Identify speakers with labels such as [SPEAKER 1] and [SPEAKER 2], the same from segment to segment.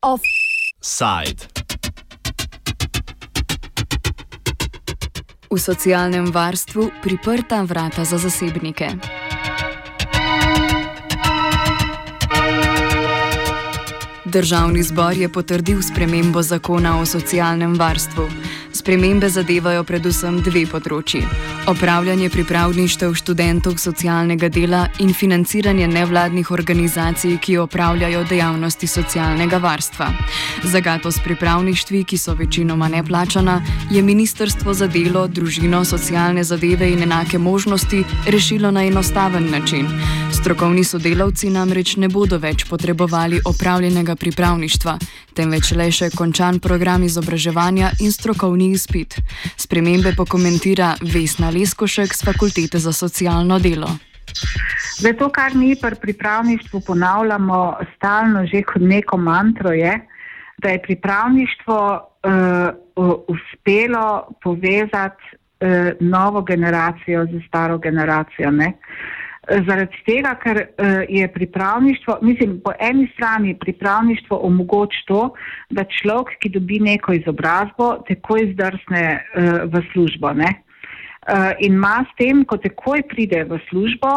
[SPEAKER 1] Offside.
[SPEAKER 2] V socialnem varstvu priprta vrata za zasebnike. Državni zbor je potrdil spremembo zakona o socialnem varstvu. Spremembe zadevajo predvsem dve področji: opravljanje pripravništev študentov socialnega dela in financiranje nevladnih organizacij, ki opravljajo dejavnosti socialnega varstva. Zagato s pripravništvi, ki so večinoma neplačana, je Ministrstvo za delo, družino, socialne zadeve in enake možnosti rešilo na enostaven način. Strokovni sodelavci namreč ne bodo več potrebovali opravljenega pripravništva, temveč le še končan program izobraževanja in strokovni izpit. Spremembe pokomentira Vesna Leskošek z Fakultete za socialno delo.
[SPEAKER 3] Zdaj, to, kar mi pri pripravništvu ponavljamo stalno, že kot neko mantro, je, da je pripravništvo uh, uspelo povezati uh, novo generacijo z staro generacijo. Ne? Zaradi tega, ker uh, je pripravništvo, mislim, po eni strani pripravništvo omogoča to, da človek, ki dobi neko izobrazbo, takoj zdrsne uh, v službo. Ne? Uh, in ima s tem, ko takoj pride v službo,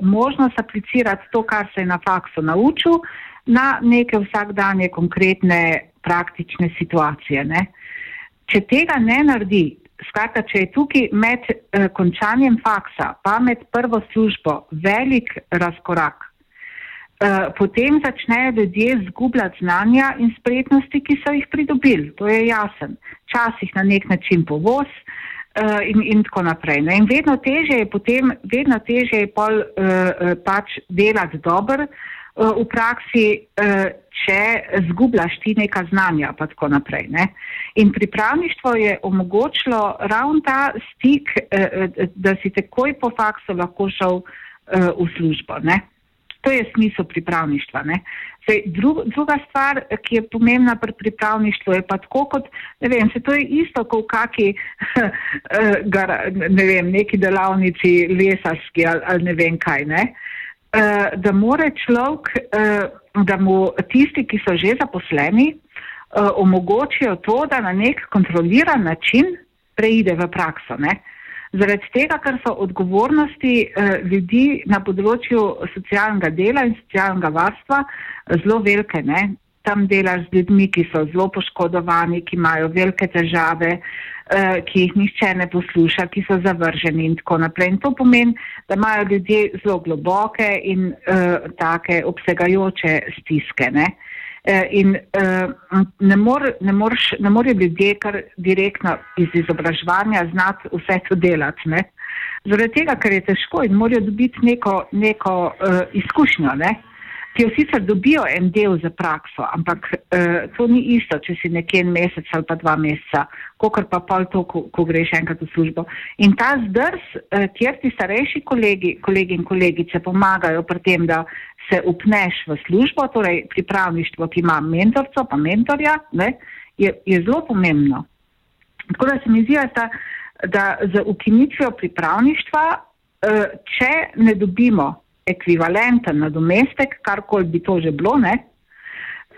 [SPEAKER 3] možnost aplicirati to, kar se je na faksu naučil, na neke vsakdanje konkretne praktične situacije. Ne? Če tega ne naredi, Skratka, če je tukaj med eh, končanjem faksa, pa med prvo službo velik razkorak, eh, potem začnejo ljudje zgubljati znanja in spretnosti, ki so jih pridobili. To je jasen. Včasih na nek način povoz eh, in, in tako naprej. Ne? In vedno teže je potem, vedno teže je pol eh pač delati dobro. V praksi, eh, če zgubljaš ti neka znanja, pa tako naprej. Ne? In pripravništvo je omogočilo ravno ta stik, eh, da si takoj po faksu lahko šel v službo. Ne? To je smisel pripravništva. Zdaj, dru, druga stvar, ki je pomembna pri pripravništvu, je pa tako, kot ne vem, se to je isto, kot v kaki, ne vem, neki delavnici lesarski ali, ali ne vem kaj. Ne? Uh, Eh, da more človek, eh, da mu tisti, ki so že zaposleni, eh, omogočijo to, da na nek kontroliran način preide v prakso. Ne? Zaradi tega, ker so odgovornosti ljudi na področju socialnega dela in socialnega varstva zelo velike. Ne? Tam delaš z ljudmi, ki so zelo poškodovani, ki imajo velike težave, Eh, ki jih nišče ne posluša, ki so zavrženi in tako naprej. In to pomeni, da imajo ljudje zelo globoke in uh, take obsegajoče stiske. Ne? Uh, in uh, ne, mor, ne, morš, ne morejo ljudje kar direktno iz izobraževanja znati vse to delati. Ne? Zaradi tega, ker je težko in morajo dobiti neko, neko uh, izkušnjo. Ne? Ki jo sicer dobijo en del za prakso, ampak uh, to ni isto, če si nekje en mesec ali pa dva meseca, kot pa pol to, ko, ko greš enkrat v službo. In ta zdrs, uh, kjer ti starejši kolegi, kolegi in kolegice pomagajo pri tem, da se upneš v službo, torej pripravništvo, ki ima mentorco, pa mentorja, ne, je, je zelo pomembno. Tako da se mi zdi, da, da z ukinitvijo pripravništva, uh, če ne dobimo ekvivalenten nadomestek, karkoli bi to že bilo, ne,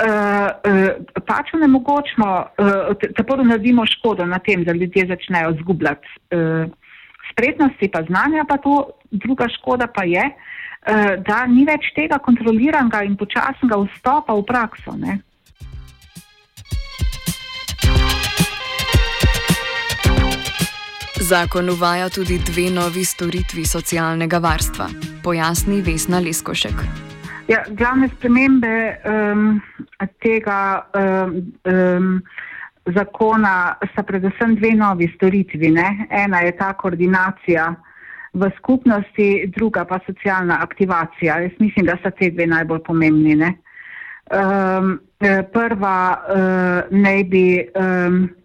[SPEAKER 3] uh, uh, pač ne mogočimo, uh, tako da naredimo škodo na tem, da ljudje začnejo zgubljati uh, spretnosti pa znanja, pa to druga škoda pa je, uh, da ni več tega kontroliranega in počasnega vstopa v prakso. Ne.
[SPEAKER 2] Zakon uvaja tudi dve novi storitvi socialnega varstva, pojasni Vesna Leskošek.
[SPEAKER 3] Ja, glavne spremembe um, tega um, um, zakona so predvsem dve novi storitvi. Ne? Ena je ta koordinacija v skupnosti, druga pa socialna aktivacija. Jaz mislim, da so te dve najbolj pomembni. Um, prva uh, naj bi. Um, Eh,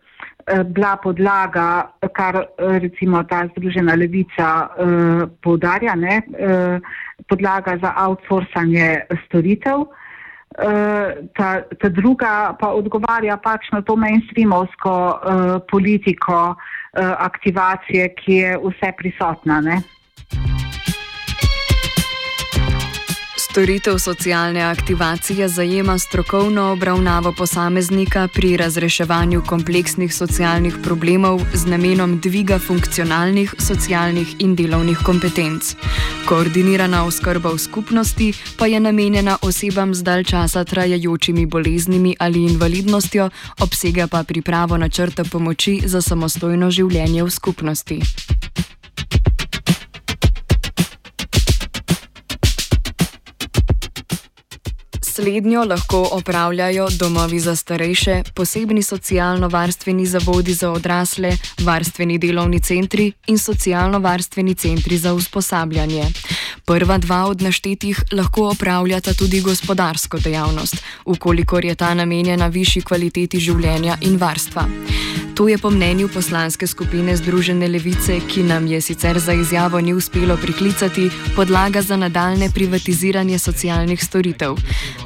[SPEAKER 3] bila podlaga, kar eh, recimo ta Združena levica eh, poudarja, ne, eh, podlaga za outsourcanje storitev. ta, ta druga pa odgovarja pač na to mainstreamovsko politiko aktivacije, ki je vse prisotna. Ne?
[SPEAKER 2] Storitev socialne aktivacije zajema strokovno obravnavo posameznika pri razreševanju kompleksnih socialnih problemov z namenom dviga funkcionalnih, socialnih in delovnih kompetenc. Koordinirana oskrba v skupnosti pa je namenjena osebam z dalj časa trajajočimi boleznimi ali invalidnostjo, obsega pa pripravo načrta pomoči za samostojno življenje v skupnosti. Slednjo lahko opravljajo domovi za starejše, posebni socialno-varstveni zavodi za odrasle, varstveni delovni centri in socialno-varstveni centri za usposabljanje. Prva dva od naštetih lahko opravljata tudi gospodarsko dejavnost, ukolikor je ta namenjena višji kvaliteti življenja in varstva. To je po mnenju poslanske skupine Združene levice, ki nam je sicer za izjavo ni uspelo priklicati, podlaga za nadaljne privatiziranje socialnih storitev.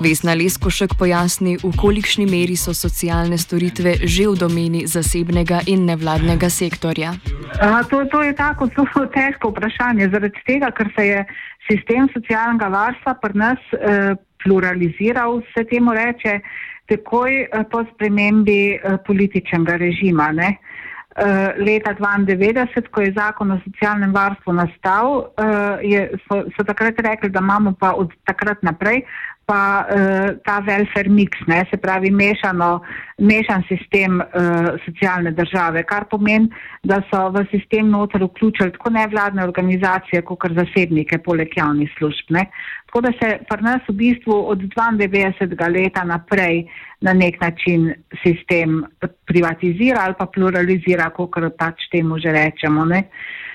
[SPEAKER 2] Vesna Leskošek pojasni, v kolikšni meri so socialne storitve že v domeni zasebnega in nevladnega sektorja.
[SPEAKER 3] A, to, to je tako zelo težko vprašanje, zaradi tega, ker se je sistem socialnega varstva pri nas eh, pluraliziral, se temu reče takoj eh, po spremembi eh, političnega režima. Ne? Eh, leta 1992, ko je zakon o socialnem varstvu nastal, je, so, so takrat rekli, da imamo pa od takrat naprej pa ta welfare mix, ne, se pravi mešano, mešan sistem socialne države, kar pomeni, da so v sistem noter vključili tako nevladne organizacije, kot kar zasebnike, poleg javnih služb. Ne. Tako da se pri nas v bistvu od 92. leta naprej na nek način sistem privatizira ali pa pluralizira, kot pač temu že rečemo. Ne. Eh,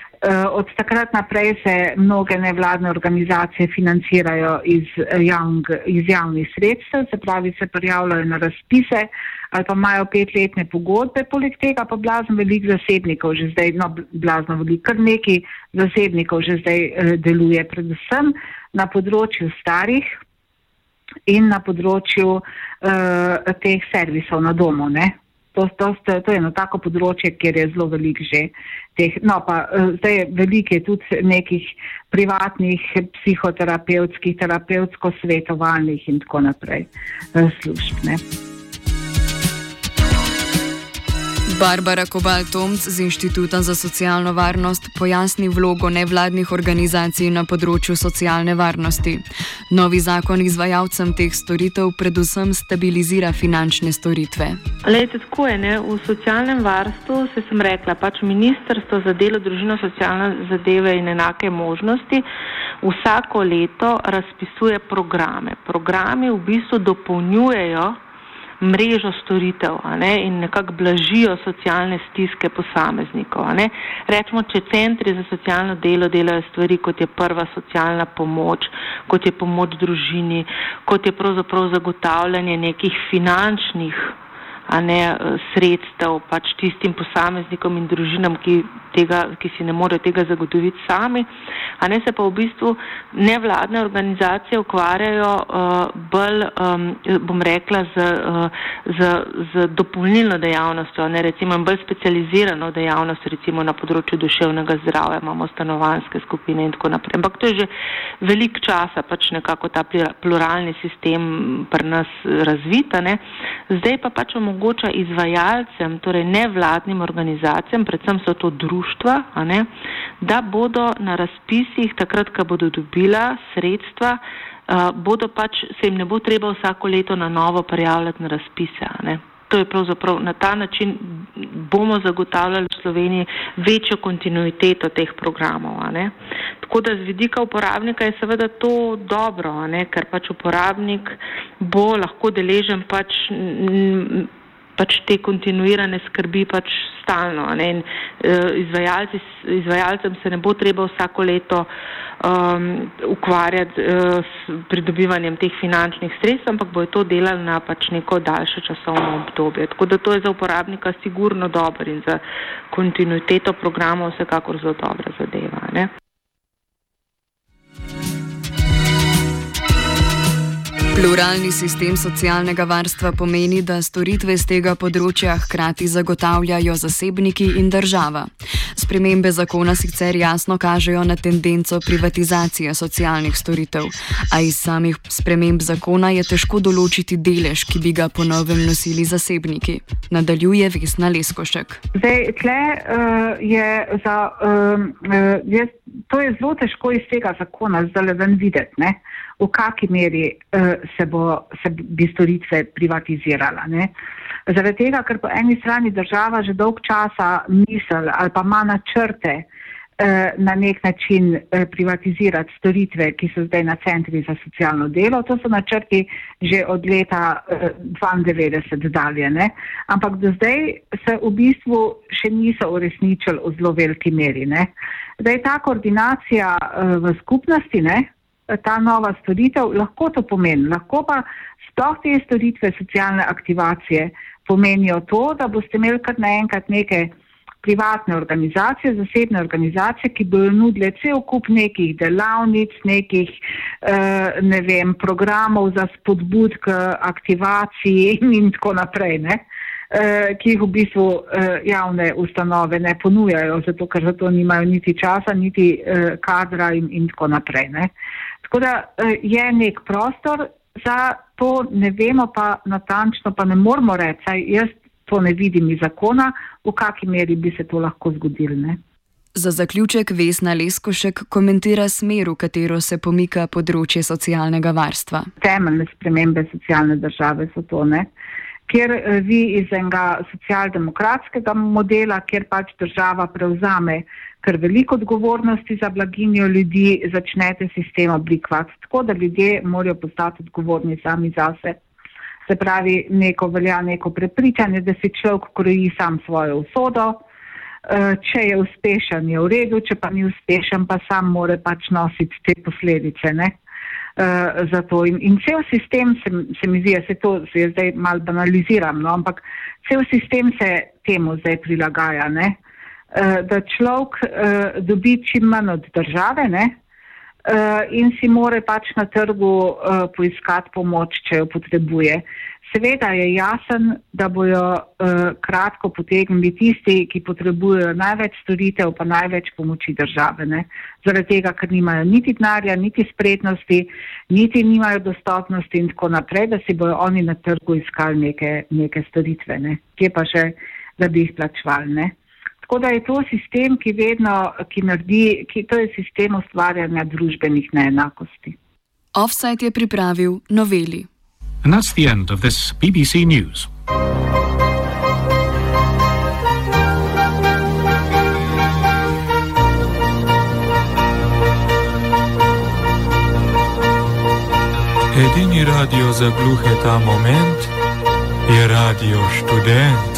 [SPEAKER 3] od takrat naprej se mnoge nevladne organizacije financirajo iz, javn, iz javnih sredstev, se pravi, se prijavljajo na razpise ali pa imajo petletne pogodbe, poleg tega pa blazno veliko zasebnikov že zdaj, no blazno veliko, kar neki zasebnikov že zdaj eh, deluje, predvsem na področju starih in na področju uh, teh servisov na domu. To, to, to je eno tako področje, kjer je zelo velik že teh, no pa uh, zdaj je veliko tudi nekih privatnih psihoterapevtskih, terapevtsko-svetovalnih in tako naprej uh, služb. Ne.
[SPEAKER 2] Barbara Kobal-Tomc z Inštituta za socialno varnost pojasni vlogo nevladnih organizacij na področju socialne varnosti. Novi zakon izvajalcem teh storitev predvsem stabilizira finančne storitve.
[SPEAKER 4] Lejte, tako je, ne? v socialnem varstvu se sem rekla, pač Ministrstvo za delo, družino, socialne zadeve in enake možnosti vsako leto razpisuje programe. Programi v bistvu dopolnjujejo mrežo storitev ne, in nekako blažijo socialne stiske posameznikov. Rečemo, če centri za socialno delo delajo stvari, kot je prva socialna pomoč, kot je pomoč družini, kot je pravzaprav zagotavljanje nekih finančnih a ne sredstev pač tistim posameznikom in družinam, ki, tega, ki si ne morejo tega zagotoviti sami, a ne se pa v bistvu nevladne organizacije ukvarjajo uh, bolj, um, bom rekla, z, uh, z, z dopolnilno dejavnostjo, ne recimo bolj specializirano dejavnost, recimo na področju duševnega zdravja, imamo stanovanske skupine in tako naprej. Ampak to je že velik časa pač nekako ta pluralni sistem pri nas razvita, ne. Zdaj pa pač omogočamo omogoča izvajalcem, torej nevladnim organizacijam, predvsem so to društva, ne, da bodo na razpisih, takrat, ko bodo dobila sredstva, uh, bodo pač, se jim ne bo treba vsako leto na novo prijavljati na razpise. Ne. To je pravzaprav na ta način bomo zagotavljali v Sloveniji večjo kontinuiteto teh programov. Tako da z vidika uporabnika je seveda to dobro, ker pač uporabnik bo lahko deležen pač pač te kontinuirane skrbi pač stalno. In, uh, izvajalcem se ne bo treba vsako leto um, ukvarjati uh, s pridobivanjem teh finančnih sredstev, ampak bojo to delali na pač neko daljše časovno obdobje. Tako da to je za uporabnika sigurno dobro in za kontinuiteto programov vsekakor zelo dobra zadeva. Ne?
[SPEAKER 2] Pluralni sistem socialnega varstva pomeni, da storitve z tega področja hkrati zagotavljajo zasebniki in država. Spremembe zakona sicer jasno kažejo na tendenco privatizacije socialnih storitev, a iz samih sprememb zakona je težko določiti delež, ki bi ga ponovem nosili zasebniki. Nadaljuje Vesna Leskošek.
[SPEAKER 3] Zdaj, tle, uh, je za, uh, uh, je, to je zelo težko iz tega zakona zdaj ven videti. Ne? v kakšni meri uh, se, bo, se bi storitve privatizirala. Ne? Zaradi tega, ker po eni strani država že dolg časa misel ali pa ima načrte uh, na nek način uh, privatizirati storitve, ki so zdaj na centri za socialno delo. To so načrti že od leta uh, 92 dalje. Ne? Ampak do zdaj se v bistvu še niso uresničili v zelo veliki meri. Ne? Da je ta koordinacija uh, v skupnosti, ne? Ta nova storitev, lahko to pomeni. Lahko pa sploh te storitve socialne aktivacije pomenijo to, da boste imeli kar naenkrat neke privatne organizacije, zasebne organizacije, ki bodo nudile cel kup nekih delavnic, nekih eh, ne vem, programov za spodbud k aktivaciji in tako naprej. Ne? Eh, ki jih v bistvu eh, javne ustanove ne ponujajo, zato ker za to nimajo niti časa, niti kadra in, in tako naprej. Ne. Tako da eh, je nek prostor za to, ne vemo pa natančno, pa ne moramo reči, jaz to ne vidim iz zakona, v kakšni meri bi se to lahko zgodilo. Ne?
[SPEAKER 2] Za zaključek Vesna Leskošek komentira smer, v katero se pomika področje socialnega varstva.
[SPEAKER 3] Temeljne spremembe socialne države so to, ne? Kjer eh, vi iz enega socialdemokratskega modela, kjer pač država prevzame ker veliko odgovornosti za blaginjo ljudi začnete sistem oblikovati tako, da ljudje morajo postati odgovorni sami zase. Se pravi, neko velja neko prepričanje, da si človek kroji sam svojo usodo, eh, če je uspešen, je v redu, če pa ni uspešen, pa sam more pač nositi te posledice. Ne? Uh, in, in cel sistem se, se mi zdi, da se to se zdaj malo banaliziram, no, ampak cel sistem se temu zdaj prilagaja. Uh, Eh, da človek uh, dobi čim manj od države ne? Uh, in si more pač na trgu uh, poiskati pomoč, če jo potrebuje. Seveda je jasen, da bojo uh, kratko potegnili tisti, ki potrebujejo največ storitev, pa največ pomoči države. Ne? Zaradi tega, ker nimajo niti denarja, niti spretnosti, niti nimajo dostopnosti in tako naprej, da si bojo oni na trgu iskali neke, neke storitve, ne? kje pa še, da bi jih plačvali. Tako da je to sistem, ki vedno, ki naredi, ki to je sistem ustvarjanja družbenih neenakosti.
[SPEAKER 2] Offside je pripravil noveli.
[SPEAKER 1] And that's the end of this BBC News.
[SPEAKER 5] Edini radio za gluhe ta moment je radio študent.